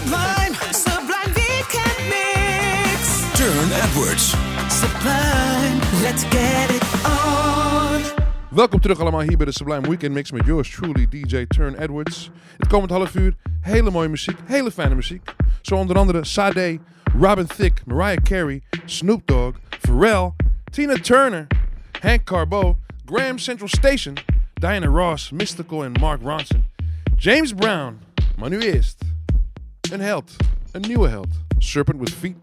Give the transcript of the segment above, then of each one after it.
Sublime, sublime weekend mix. Turn Edwards. Sublime, let's get it on. Welkom terug allemaal hier bij de Sublime Weekend Mix met yours truly DJ Turn Edwards. Het komend half uur hele mooie muziek, hele fijne muziek. Zo onder andere Sade, Robin Thicke, Mariah Carey, Snoop Dogg, Pharrell, Tina Turner, Hank Carbo, Graham Central Station, Diana Ross, Mystical en Mark Ronson, James Brown. Maar nu eerst een held, een nieuwe held. Serpent with Feet.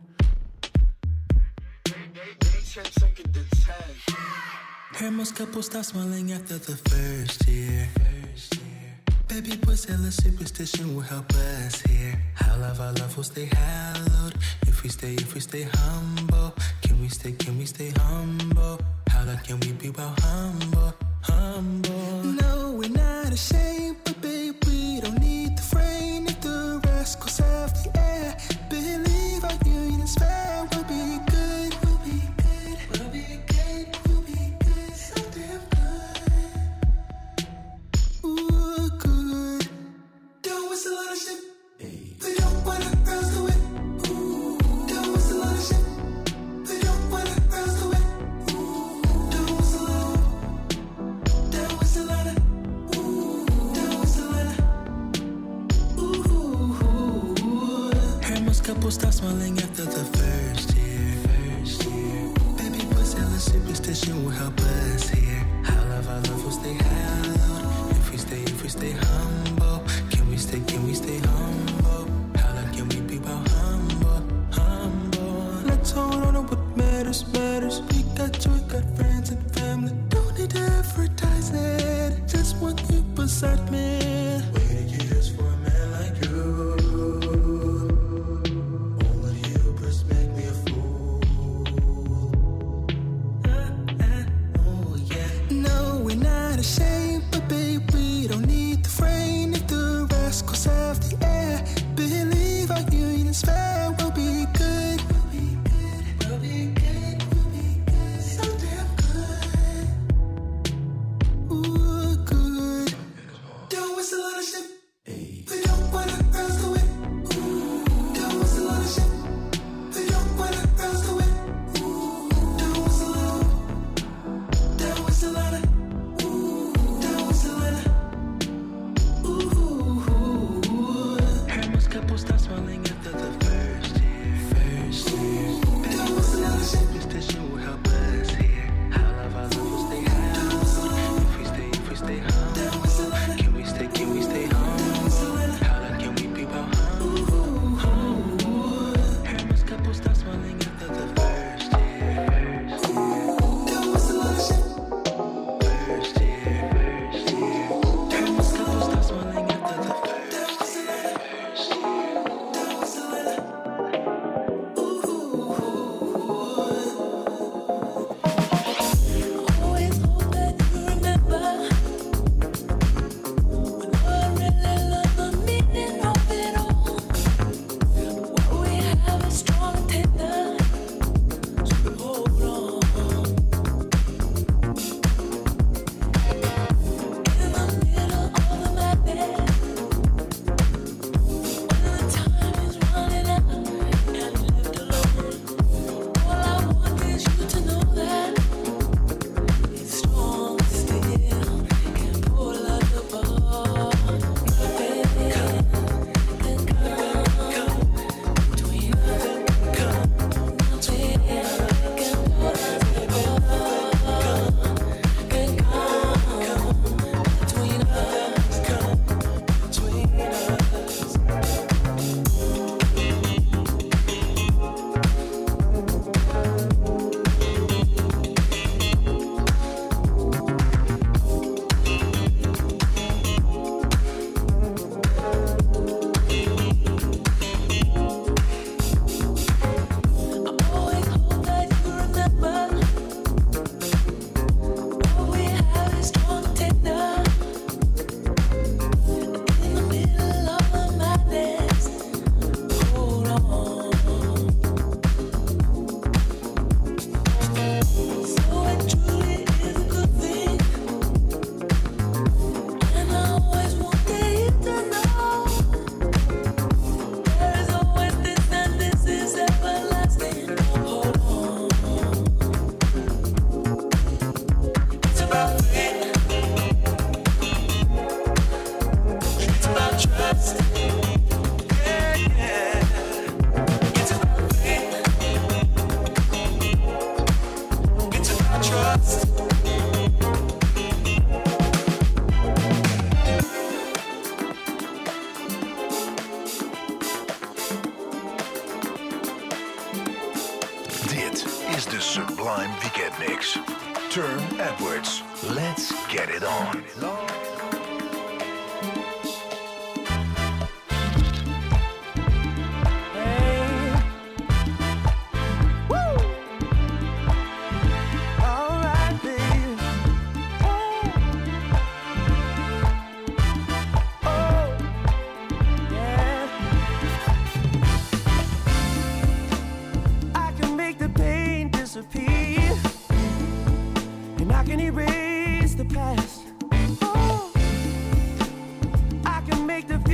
Heard most couples stop smiling after the first year. Baby boys tell a superstition will help us here. How love our love will stay hallowed. If we stay, if we stay humble. Can we stay, can we stay humble? How long can we be about humble, humble? No, we're not ashamed, but babe, we don't need. If have the air, believe our union is fair. We'll be good, we'll be good, we'll be good, we'll be good, so damn good. Ooh, good. Don't waste a lot of shit. They don't want couples stop smiling after the first year. First year. Baby tell a superstition will help us here. How love our love will stay hallowed. If we stay, if we stay humble, can we stay, can we stay humble? How long can we be about humble, humble? Let's hold on to what matters, matters. We got we got friends and family. Don't need to advertise it. Just want you beside me. Oh,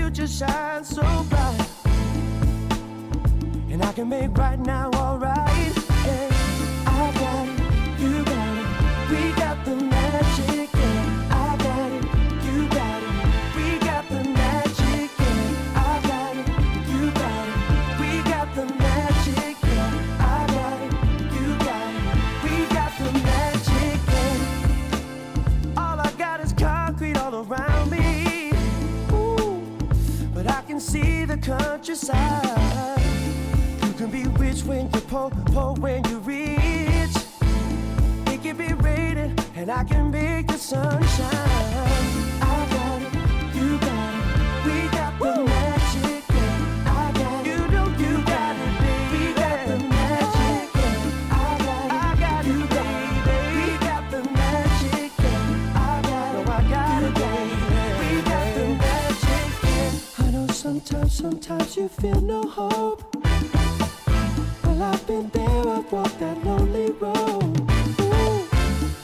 future shines so bright, and I can make right now alright. countryside. You can be rich when you're poor, poor when you're rich. It can be raining, and I can make the sunshine. Sometimes, sometimes you feel no hope. Well, I've been there, I've walked that lonely road. Ooh,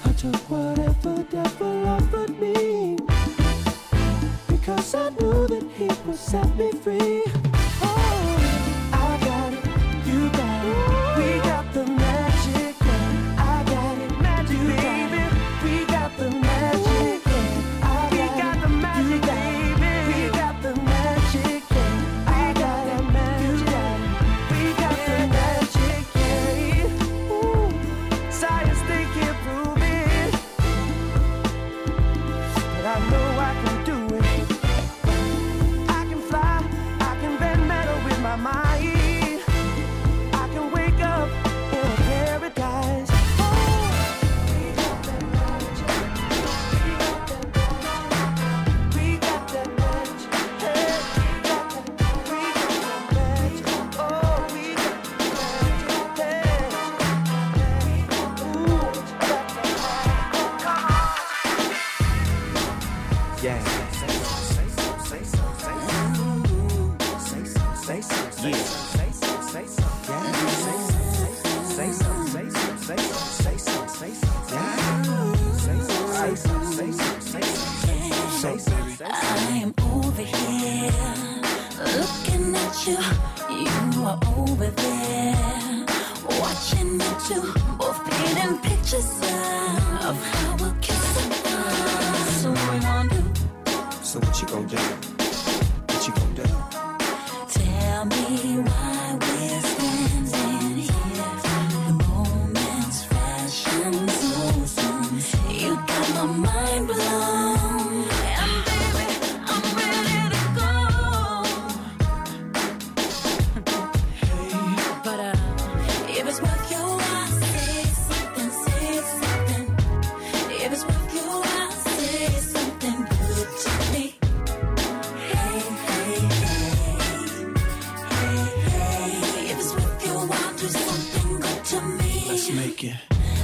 I took whatever the devil offered me. Because I knew that he would set me free.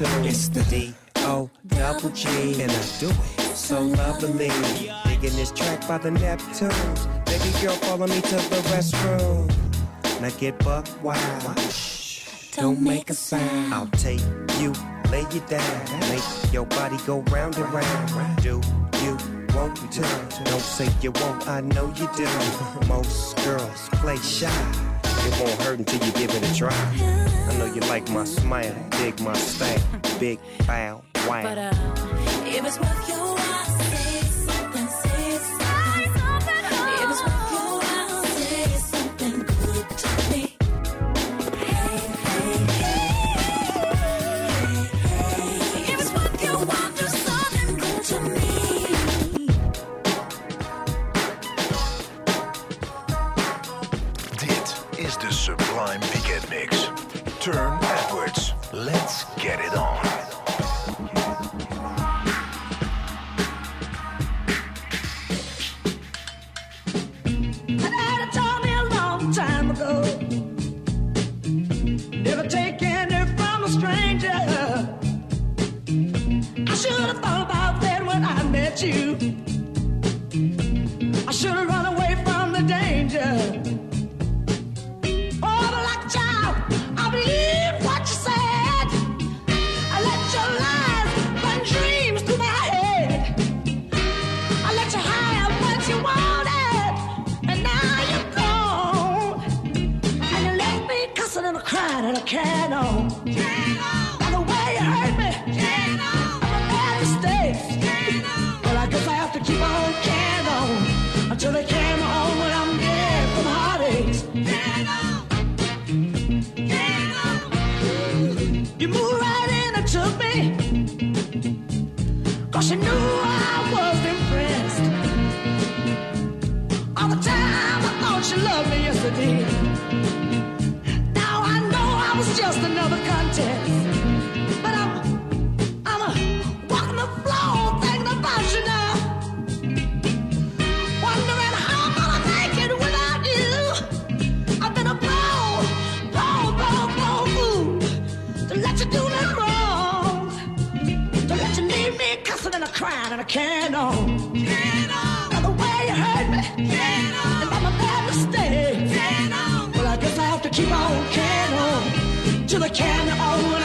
or. It's the D O double G, and I do it so lovely. Digging this track by the Neptunes. Baby girl, follow me to the restroom. Now get buck wild. Don't make a sound. I'll take you, lay you down, make your body go round and round. Do you want to? Don't say you won't, I know you do. Most girls play shy. It won't hurt until you give it a try. I know you like my smile, dig my style, big bow, wow. But uh, if it's worth your Turne Edwards. Let's get it on. Daddy told me a long time ago. Never take from a stranger. I should have thought about that when I met you. All the time I thought you loved me, yesterday. Now I know I was just another contest. But I'm, I'm walking the floor thinking about you now. Wondering how I'm gonna make it without you. I've been a fool to let you do wrong. To let you leave me cussing and a crying and a on. Keep on can on. Till the can on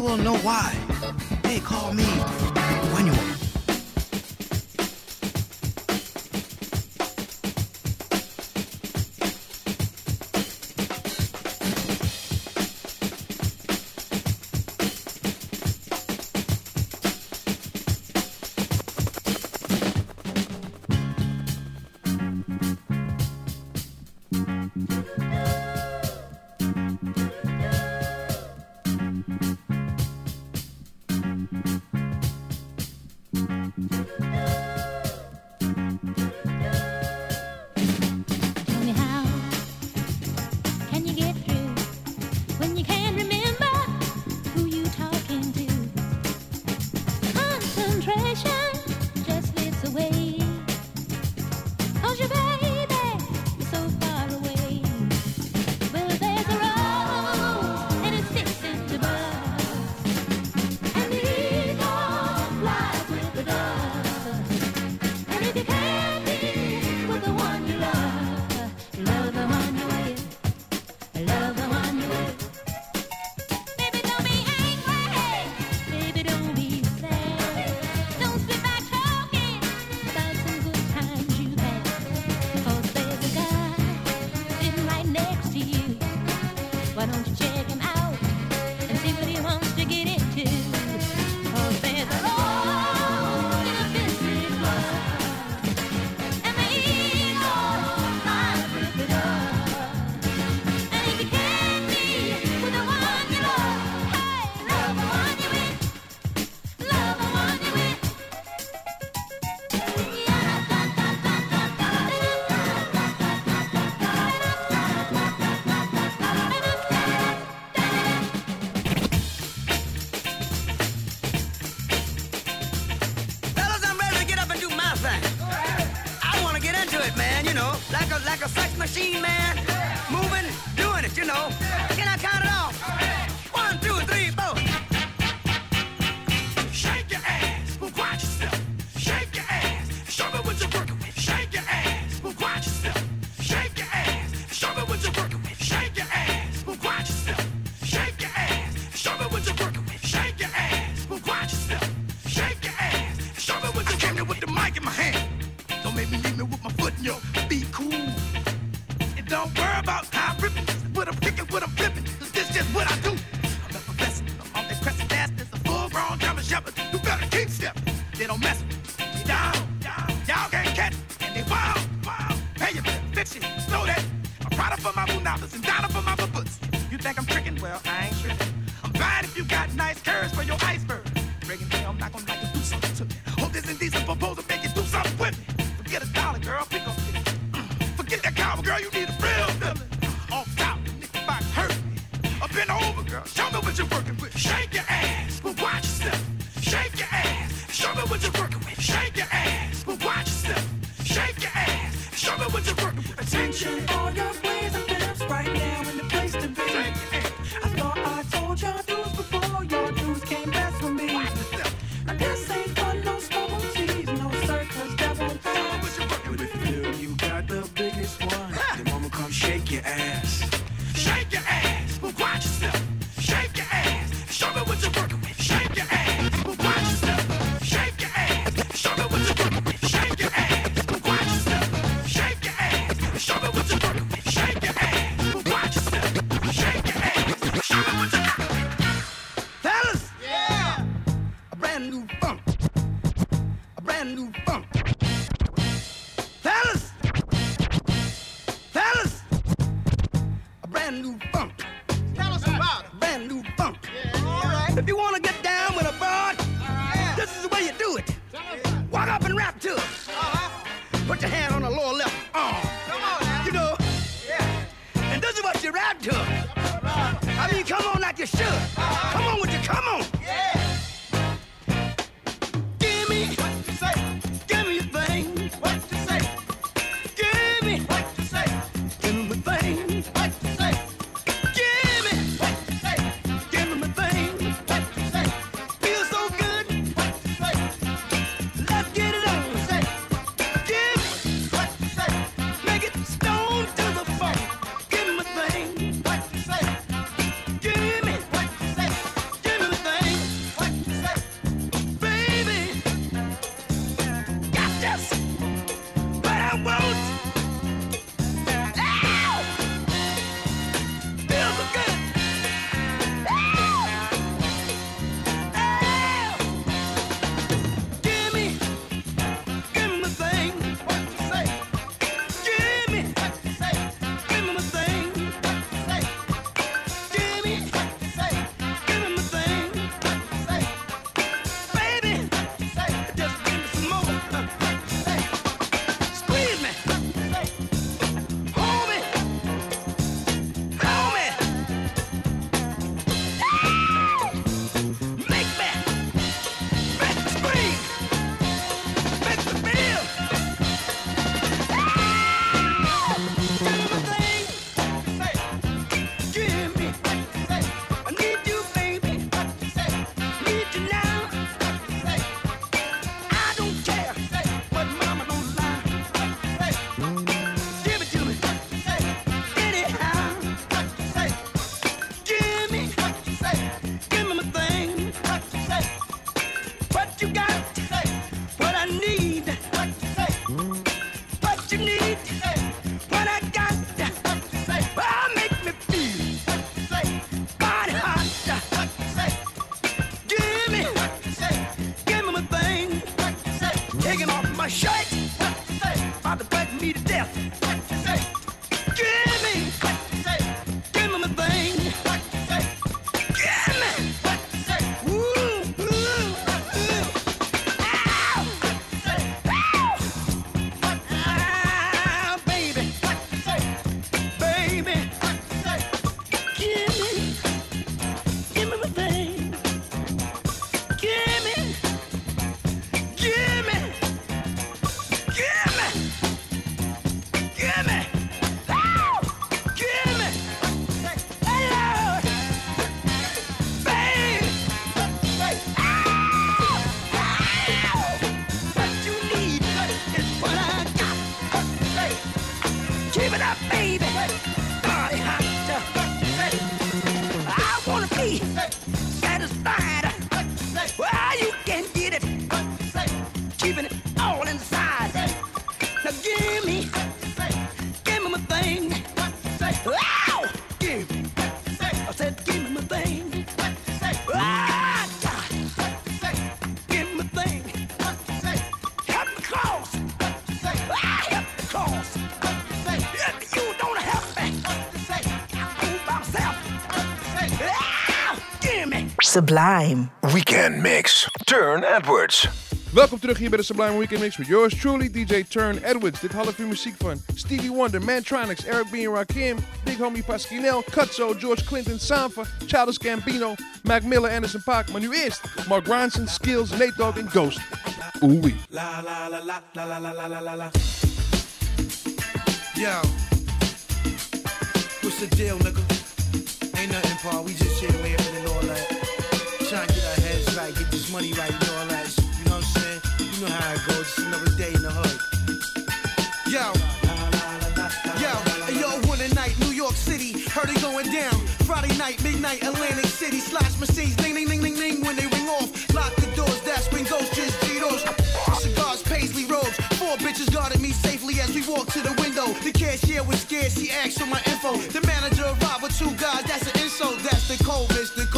you will know why. They call me brand new funk. Tell us about it. Brand new funk. If you want to get down with a broad, this is the way you do it. Walk up and rap to it. Uh-huh. Put your hand on the lower left arm. Come on now. You know. Yeah. And this is what you rap to. I mean, come on like you should. Come on with you, come Sublime. Weekend Mix. Turne Edwards. Welkom terug hier bij de Sublime Weekend Mix met yours truly, DJ Turne Edwards. Dit half uur muziek van Stevie Wonder, Mantronix, Eric B. and Rakim, Big Homie Pasquinel, Cutso, George Clinton, Sampha, Childish Gambino, Mac Miller, Anderson Paak. Maar nu eerst Mark Ronson, Skills, Nate Dogg en Ghost. Oeh wee. La la la la la la la la la la la. Yo. What's the deal, nigga? Ain't nothing, Paul. We just here laughing and all that. Trying to get our heads right, get this money right and all that. You know what I'm saying? You know how it goes. Just another day in the hood. Yo. Yo, yo, one night, New York City, heard it going down. Friday night, midnight, Atlantic City, slash machines, ding, ding, ding, ding, ding, when they ring off. Lock the doors, that's when ghosts just Cheetos. Cigars, paisley robes, four bitches guarded me safely as we walked to the window. The cashier was scared, she asked for my info. The manager arrived with two guys, that's an insult, that's the cold. Coles.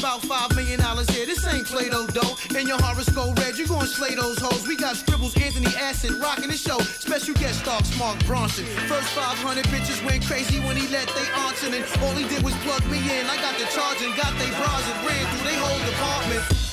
About five million dollars here, this ain't Play-Doh dough. In your horoscope red, you gon' slay those hoes. We got scribbles, Anthony Acid, rocking the show. Special guest stars, Mark Ronson. First 500 bitches went crazy when he let they in. And all he did was plug me in. I got the charge and got they bras and ran through they whole department.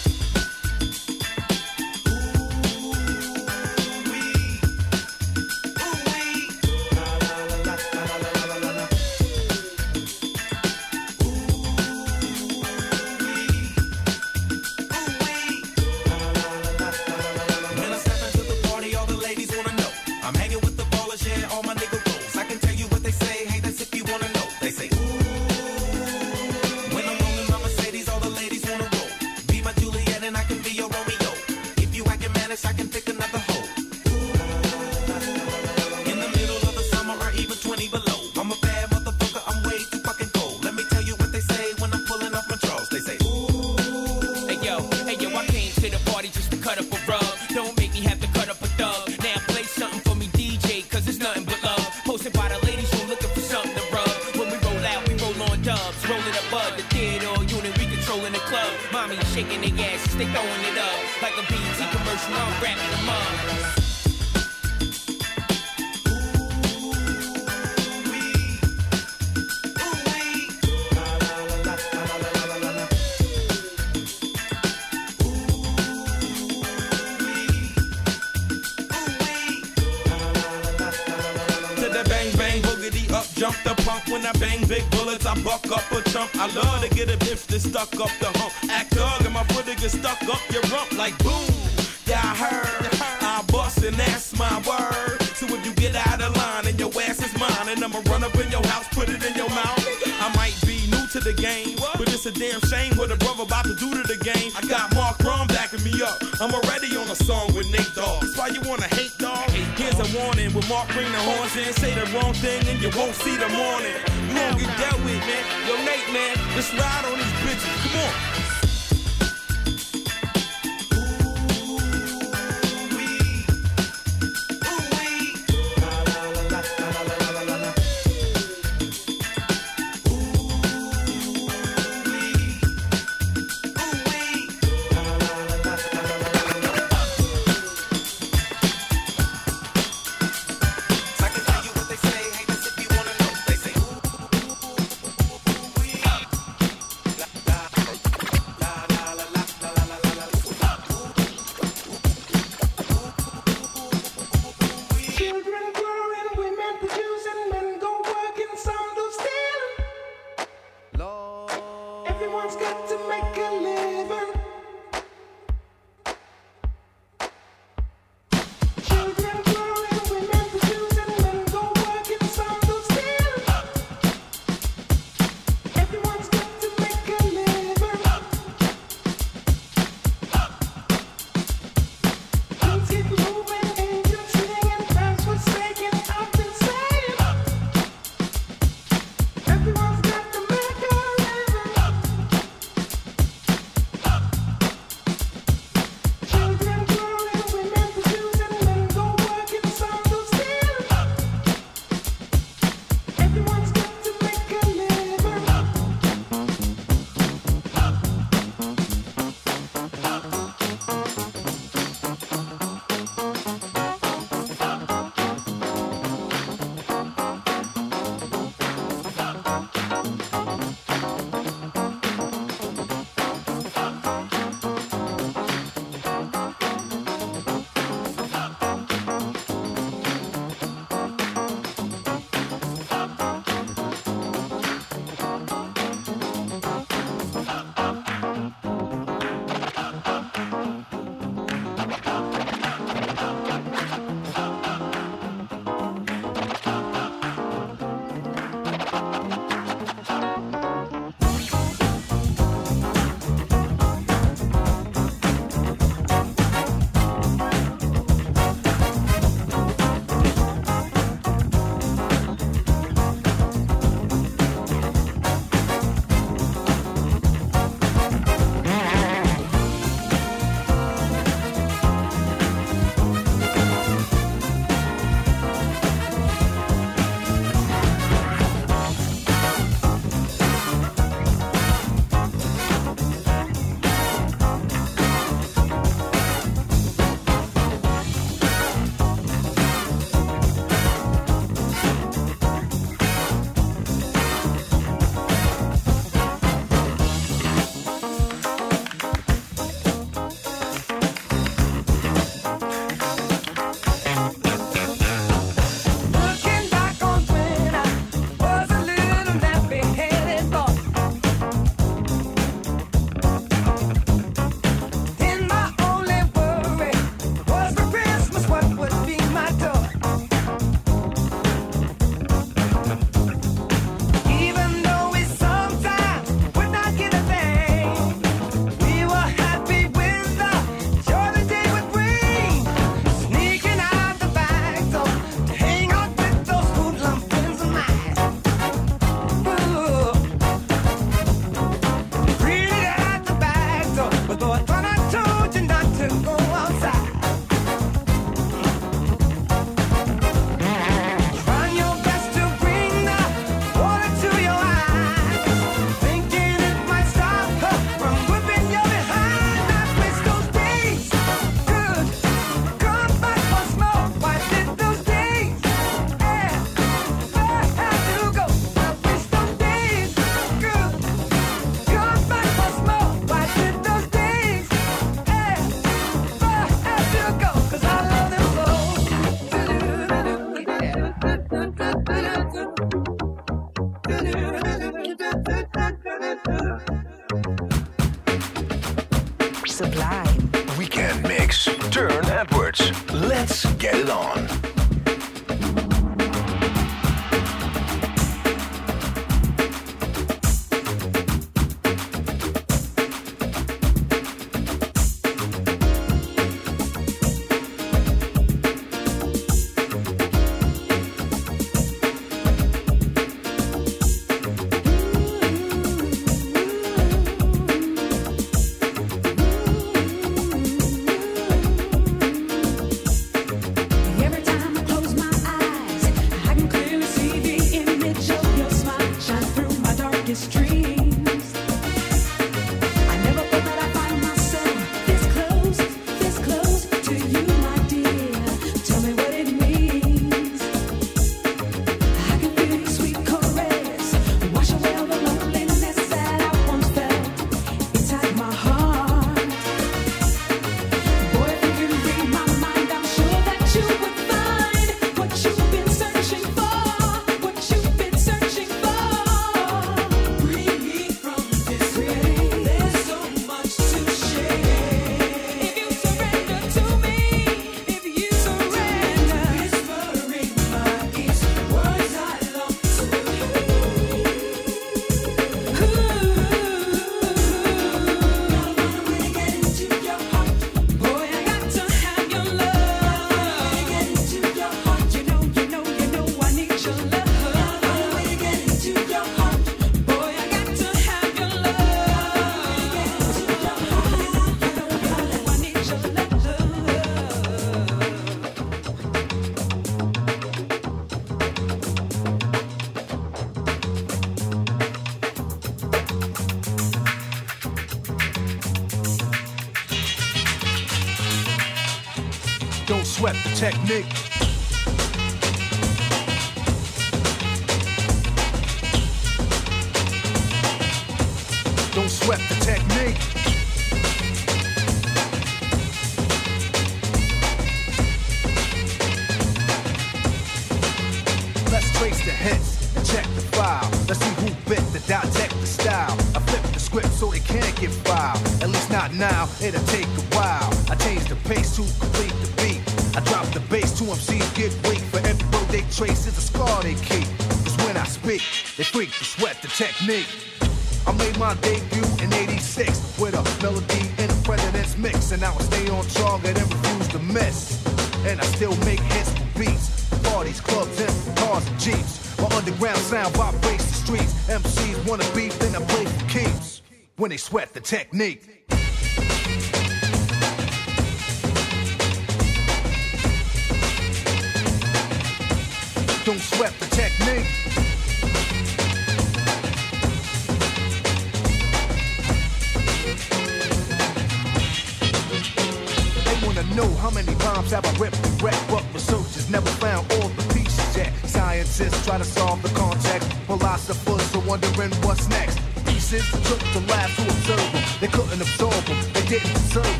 The game. But it's a damn shame what a brother about to do to the game. I got Mark Ronson backing me up. I'm already on a song with Nate Dogg. That's why you wanna hate dog here's a warning with Mark bring the horns in. Say the wrong thing and you won't see the morning. You won't get dealt with man. Yo Nate man let's ride on these bitches. Come on swept the technique. I made my debut in 86 with a melody in a president's mix. And I will stay on target and refuse to miss. And I still make hits for beats. Parties, clubs, and cars and jeeps. My underground sound vibrates the streets. MCs wanna beef, then I play for keeps. When they sweat the technique.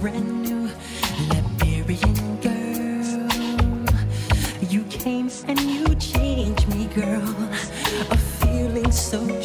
brand new Liberian girl. You came and you changed me, girl. A feeling so.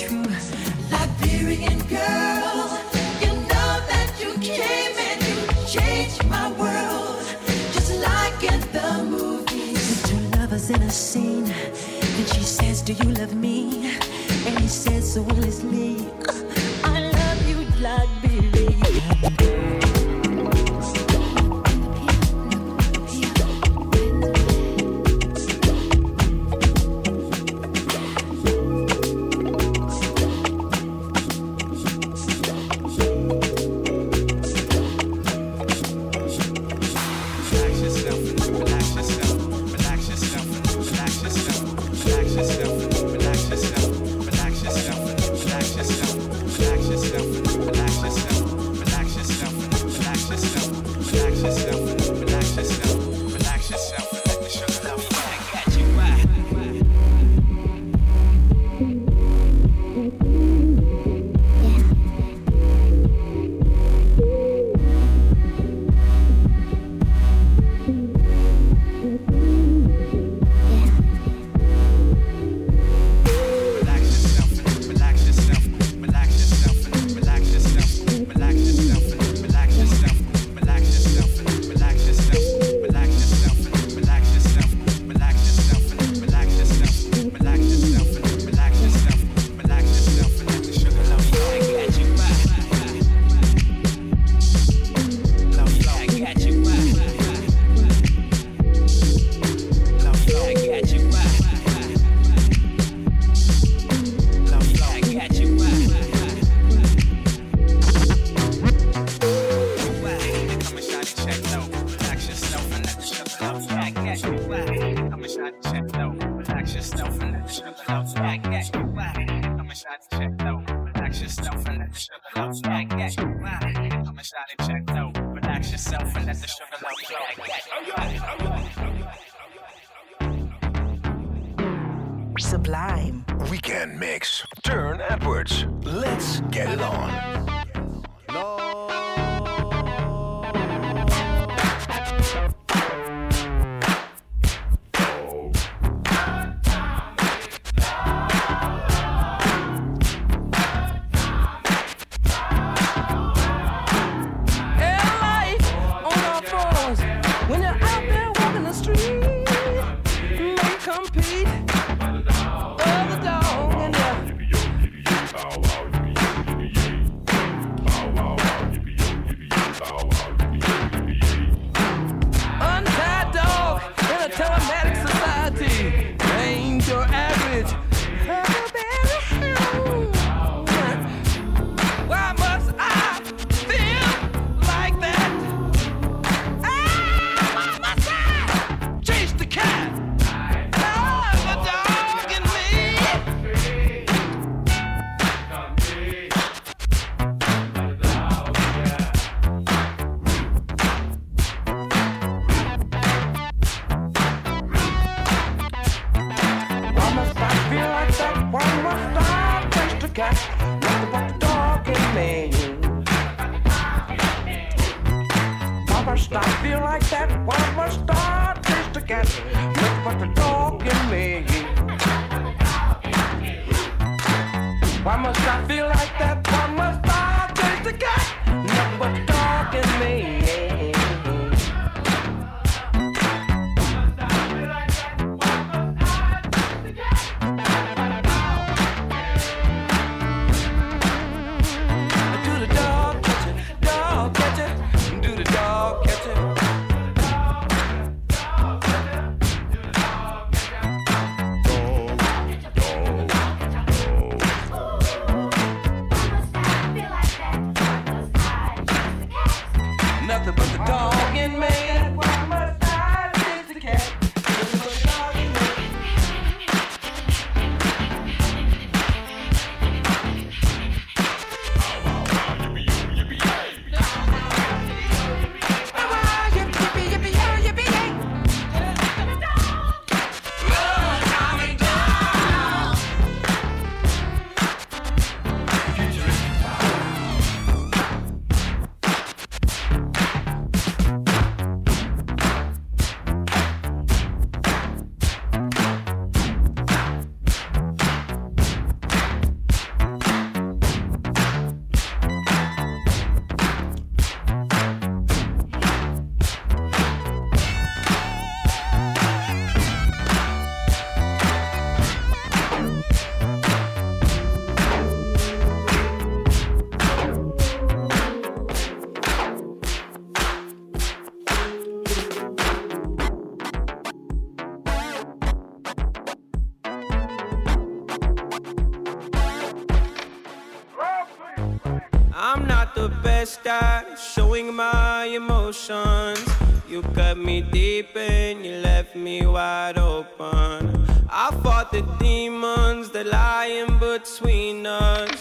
showing my emotions. You cut me deep and you left me wide open. I fought the demons that lie in between us.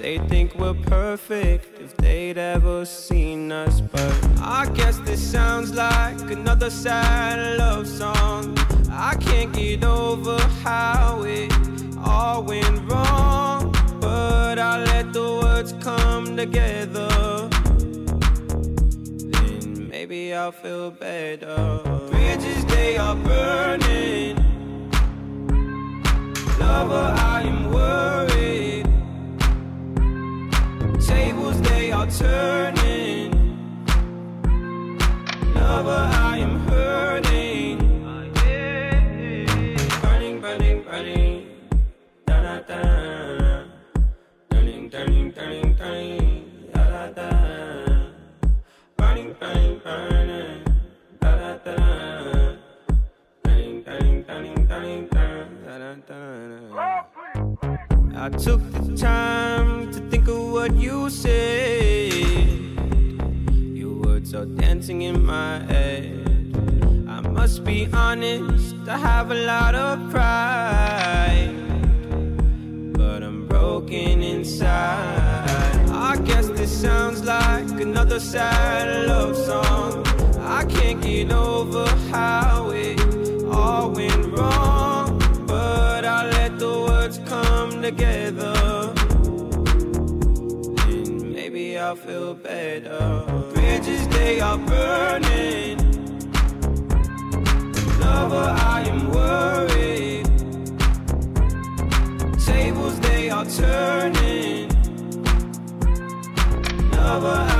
They think we're perfect if they'd ever seen us. But I guess this sounds like another sad love song. I can't get over how it all went wrong. But I let the words come together. I'll feel better. Bridges, they are burning. Lover, I am worried. Tables, they are turning. Lover, I am hurting. Burning, burning, burning. Da da da. Turning, turning, turning, turning. Da da da. Burning, burning. took the time to think of what you said. Your words are dancing in my head. I must be honest, I have a lot of pride. But I'm broken inside. I guess this sounds like another sad love song. I can't get over how. together, then maybe I'll feel better. Bridges, they are burning. Lover, I am worried. Tables, they are turning. Lover,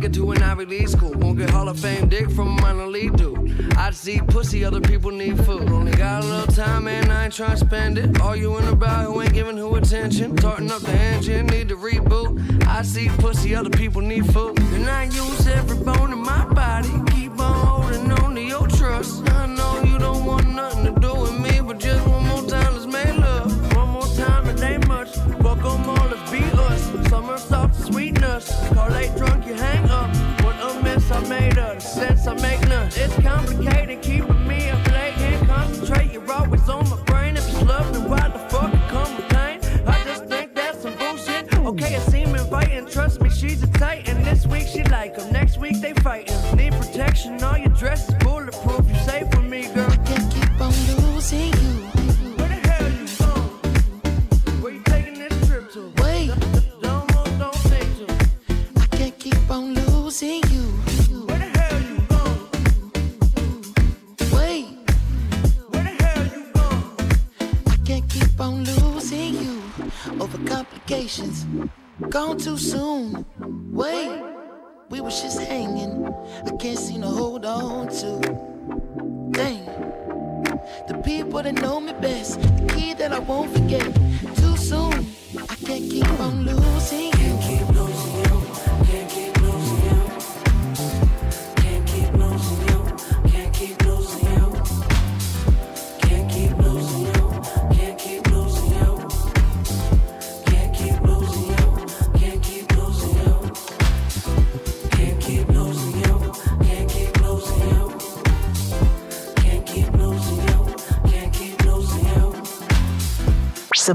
Get to an Ivy League school. Won't get Hall of Fame dick from a minor league dude. I see pussy, other people need food. Only got a little time, and I ain't trying to spend it. All you in about who ain't giving who attention. Tarting up the engine, need to reboot. I see pussy, other people need food. And I use every bone in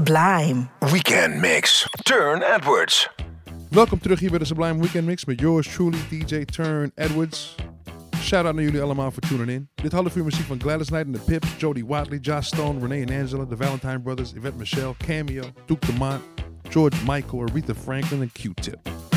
Sublime. Weekend Mix, Turne Edwards. Welkom terug hier bij de Sublime Weekend Mix met yours truly, DJ Turne Edwards. Shout-out naar jullie allemaal voor tuning in. Dit half uur muziek van Gladys Knight en The Pips, Jody Watley, Joss Stone, René and Angela, The Valentine Brothers, Yvette Michele, Cameo, Duke Dumont, George Michael, Aretha Franklin and Q-Tip.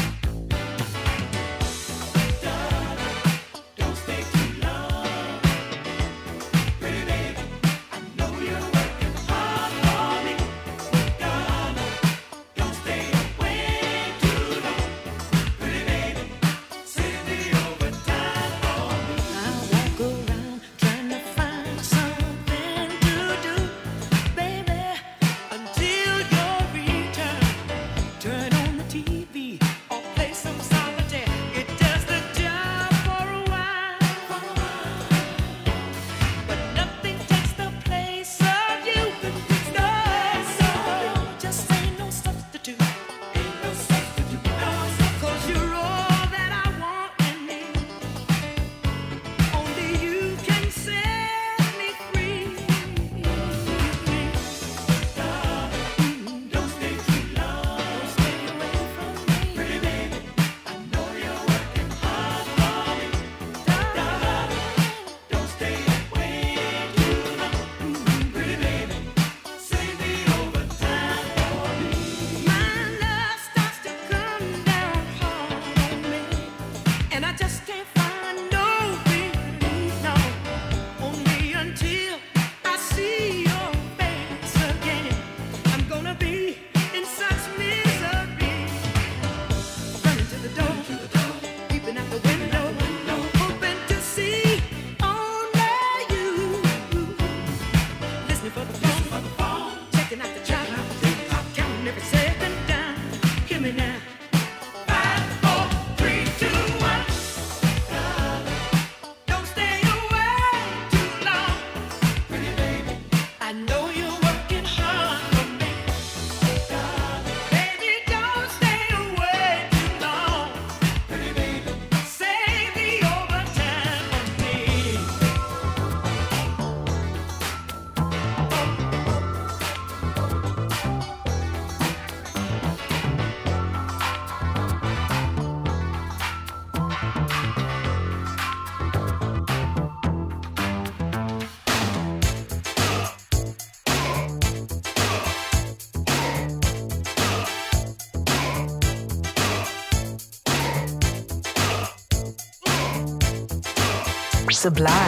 sublime.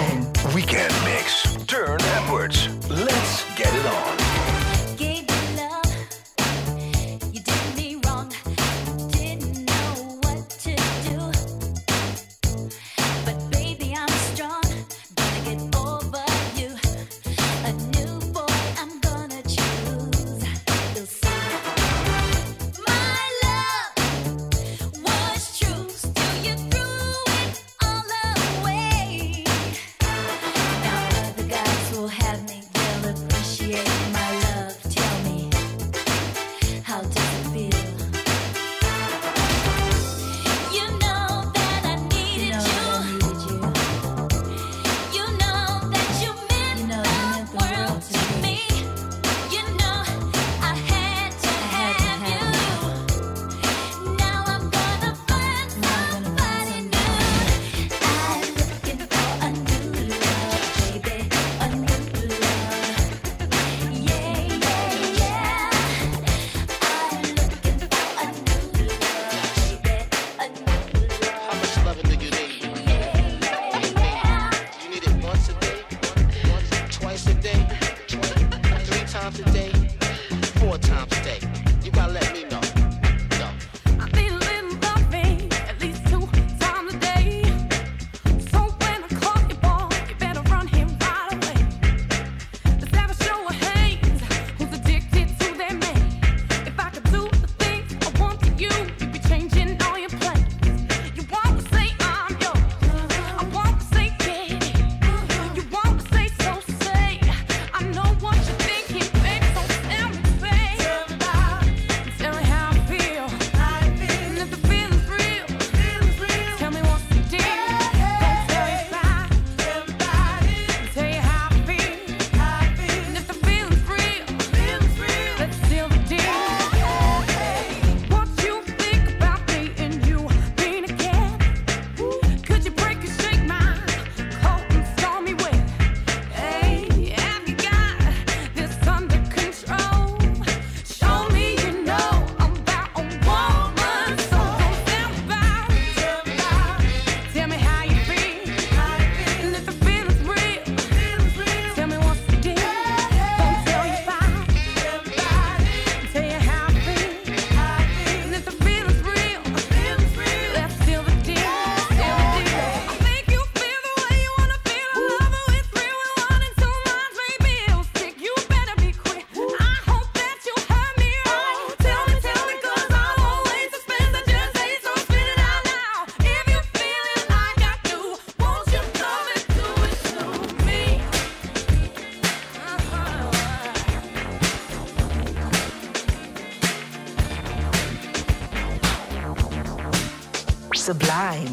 Sublime.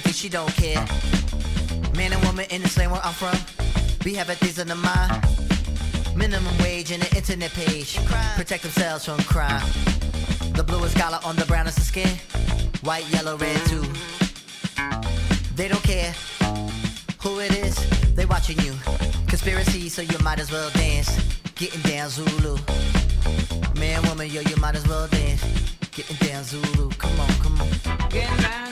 She don't care. Man and woman in this slang where I'm from, we have things on the mind. Minimum wage and an internet page. Protect themselves from crime. The bluest collar on the brownest of skin. White, yellow, red too. They don't care who it is. They watching you. Conspiracy, so you might as well dance. Getting down Zulu. Man, woman, yo, you might as well dance. Getting down Zulu. Come on, come on. Down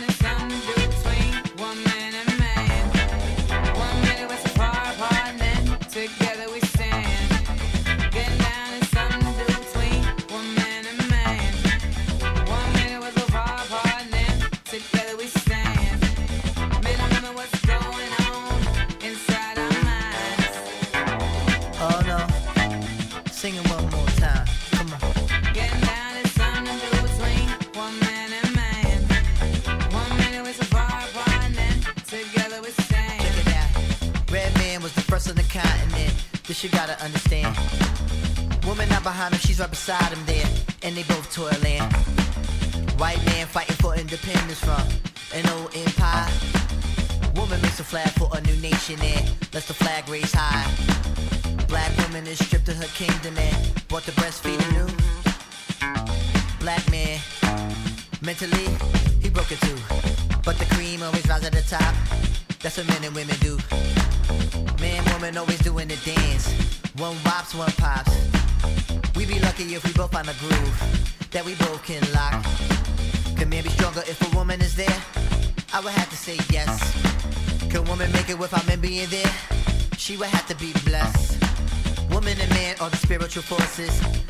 spiritual forces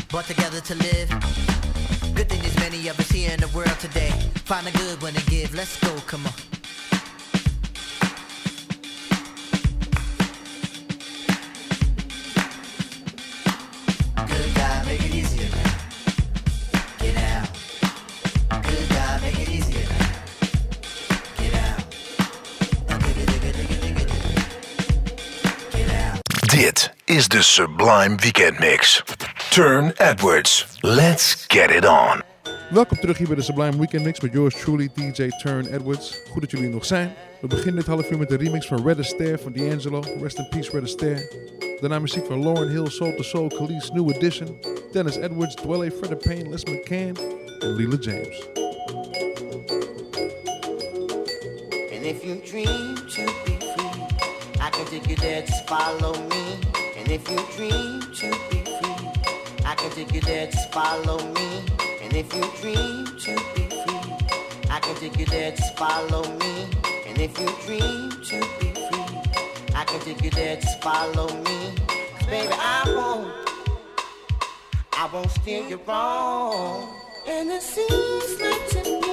Dit is de Sublime Weekend Mix. Turne Edwards. Let's get it on. Welkom terug hier bij de Sublime Weekend Mix met yours truly, DJ Turne Edwards. Goed dat jullie er nog zijn. We beginnen dit half uur met de remix van Red Astaire van D'Angelo. Rest in peace, Red Astaire. Daarna muziek van Lauryn Hill, Soul II Soul, Khalees New Edition. Dennis Edwards, Dwele, Fred Payne, Les McCann en Leela James. And if you dream to be free, I can take you there, just follow me. And if you dream to be free, I can take you there, just follow me. And if you dream to be free, I can take you there, just follow me. And if you dream to be free, I can take you there, just follow me. 'Cause baby, I won't, I won't steer you wrong. And it seems like to me,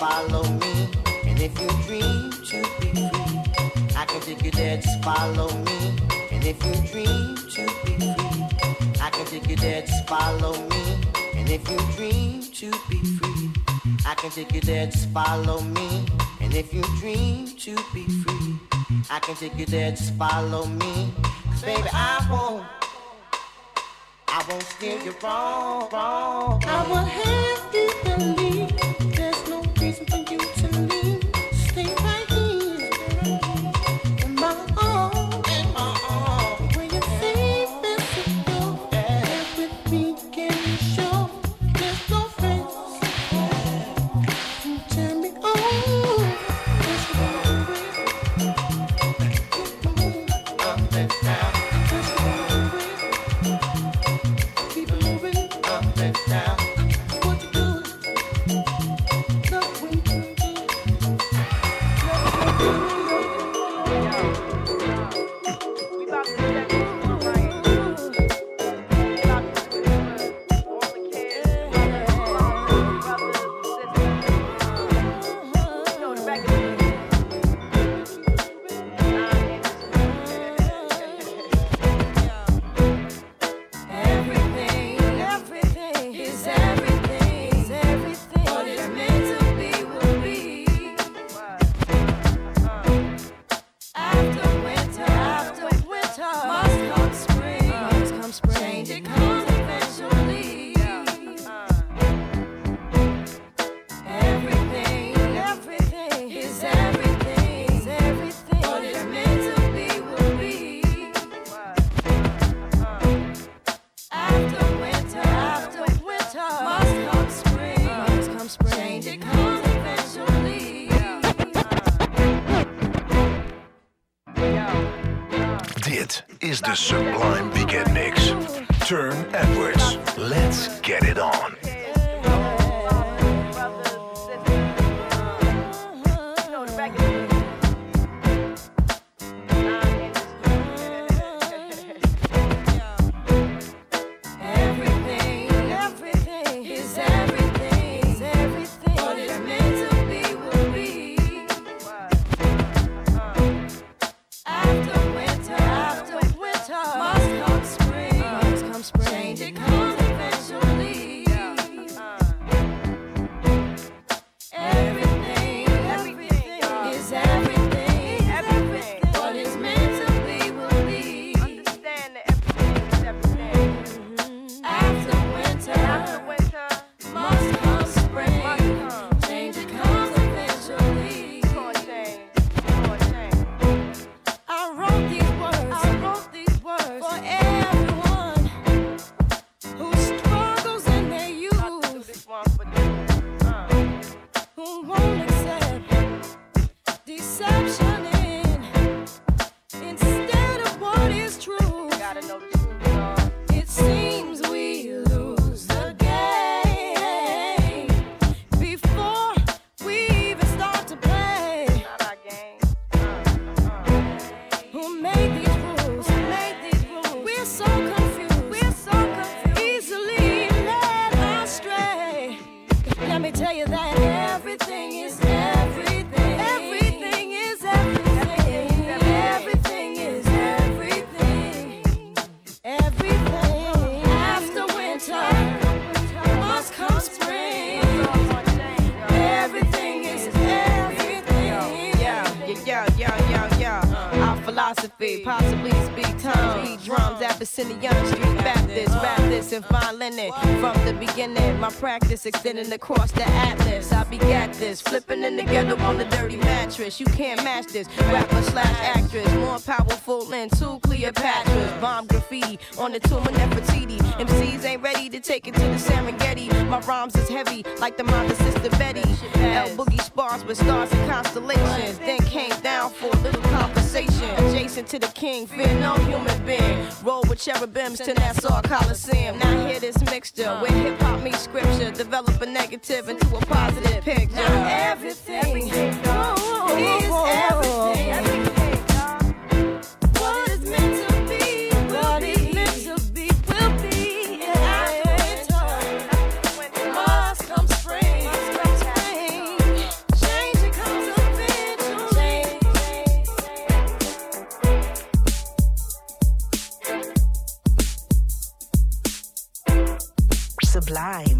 follow me. And if you dream to be free, I can take you there, just follow me. And if you dream to be free, I can take you there, just follow me. And if you dream to be free, I can take you there, just follow me. And if you dream to be free, I can take you there, just follow me. 'Cause baby, I won't, I won't steer you wrong. I will have you believe there's no reason for you to leave. this, extending across the atlas. I begat this, flipping in together on the dirty mattress. You can't match this, rapper slash actress, more powerful than two Cleopatras. Bomb graffiti on the tomb of Nefertiti. MCs ain't ready to take it to the Serengeti. My rhymes is heavy, like the mother sister Betty. L Boogie spars with stars and constellations to the king, fear no human being. Roll with cherubims to Nassau Coliseum. Now hear this mixture where hip hop meets scripture. Develop a negative into a positive picture. Now everything time.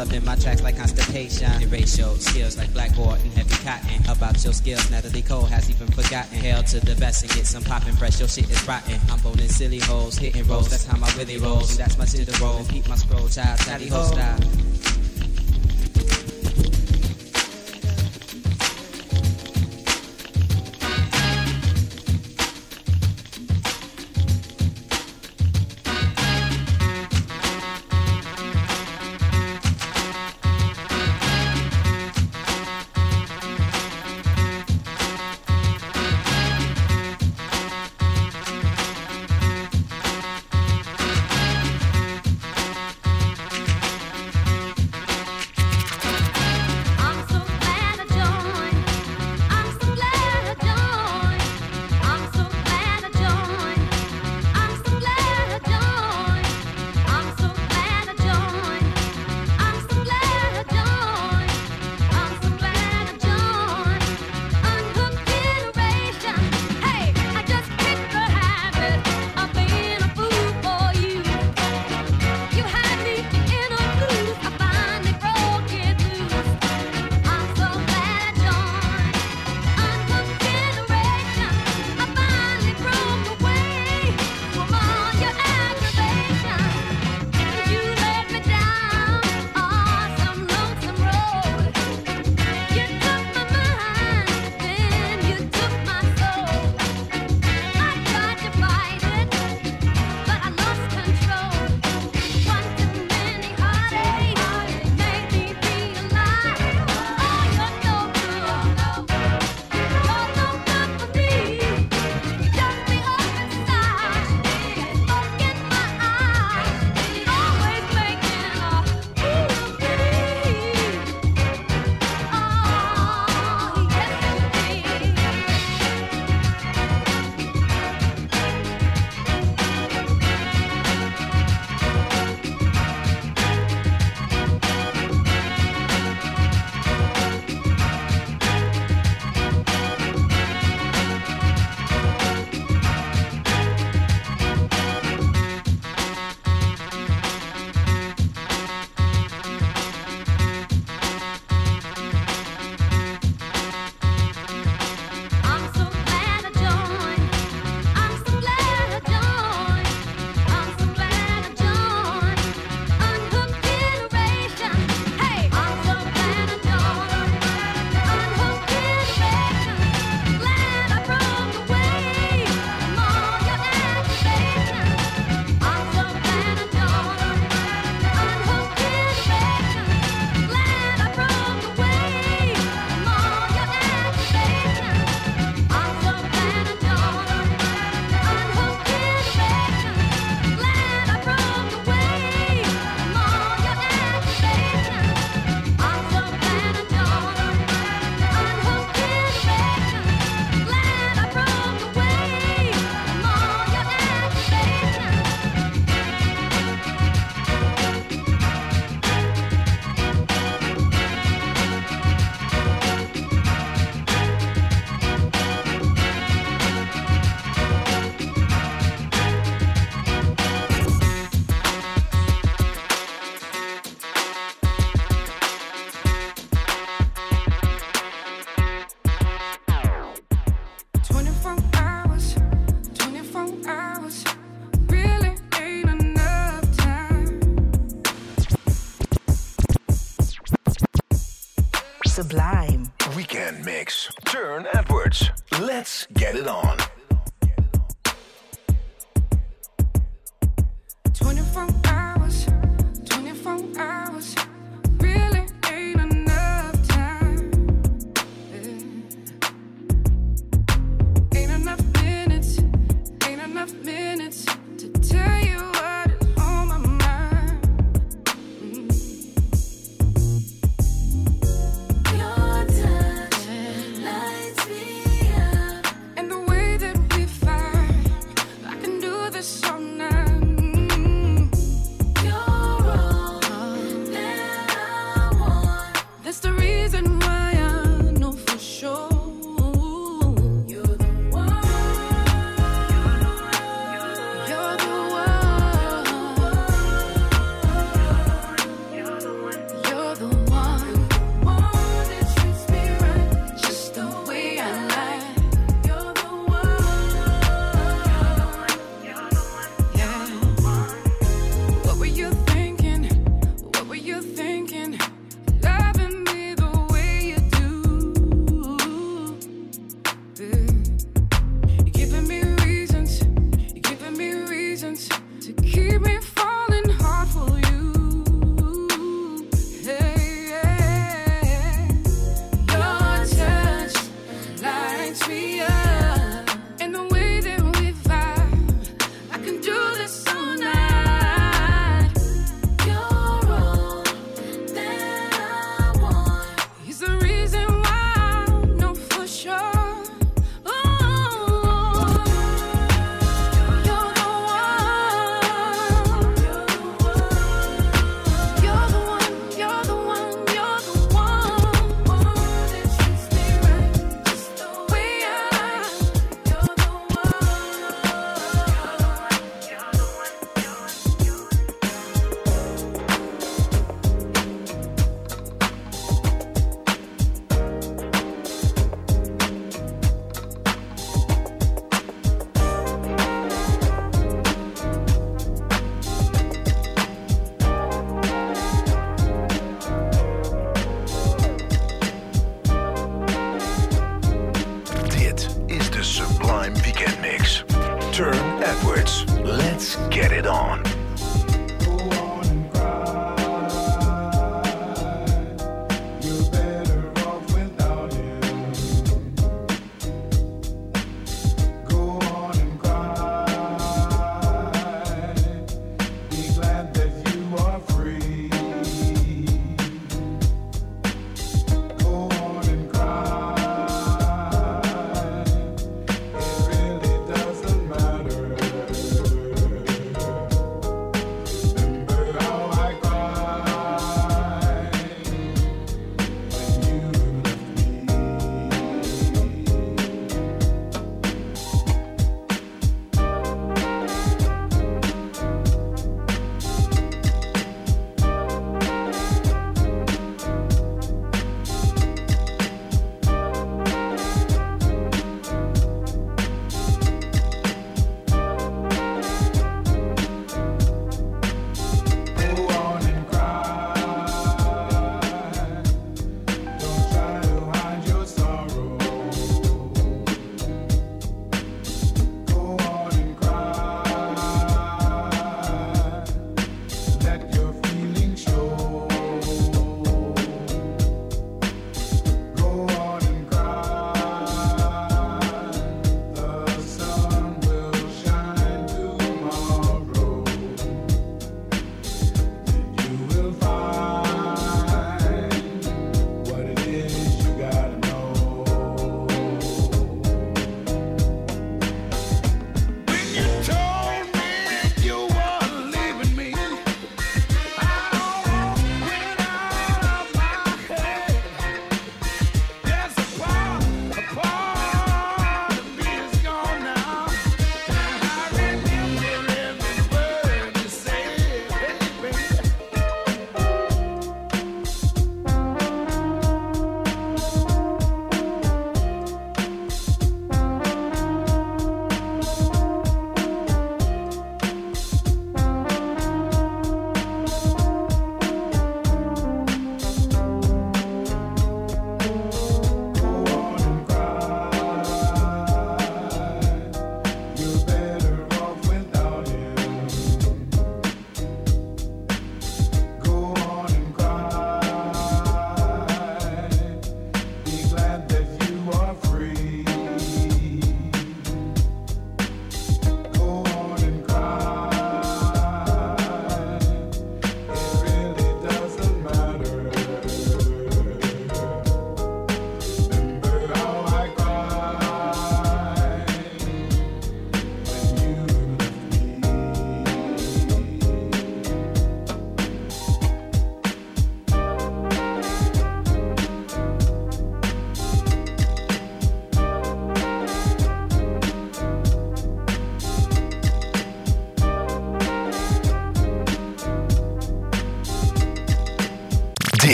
up in my tracks like constipation. Erase your skills like blackboard and heavy cotton. About your skills, Natalie Cole has even forgotten. Hail to the best and get some poppin' fresh. Your shit is rotten. I'm boning silly holes, hitting rolls. That's how my Willie rolls. That's my ginger roll. Keep my scroll, child, Tally ho style.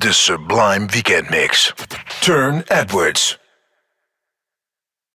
De Sublime Weekend Mix. Turne Edwards.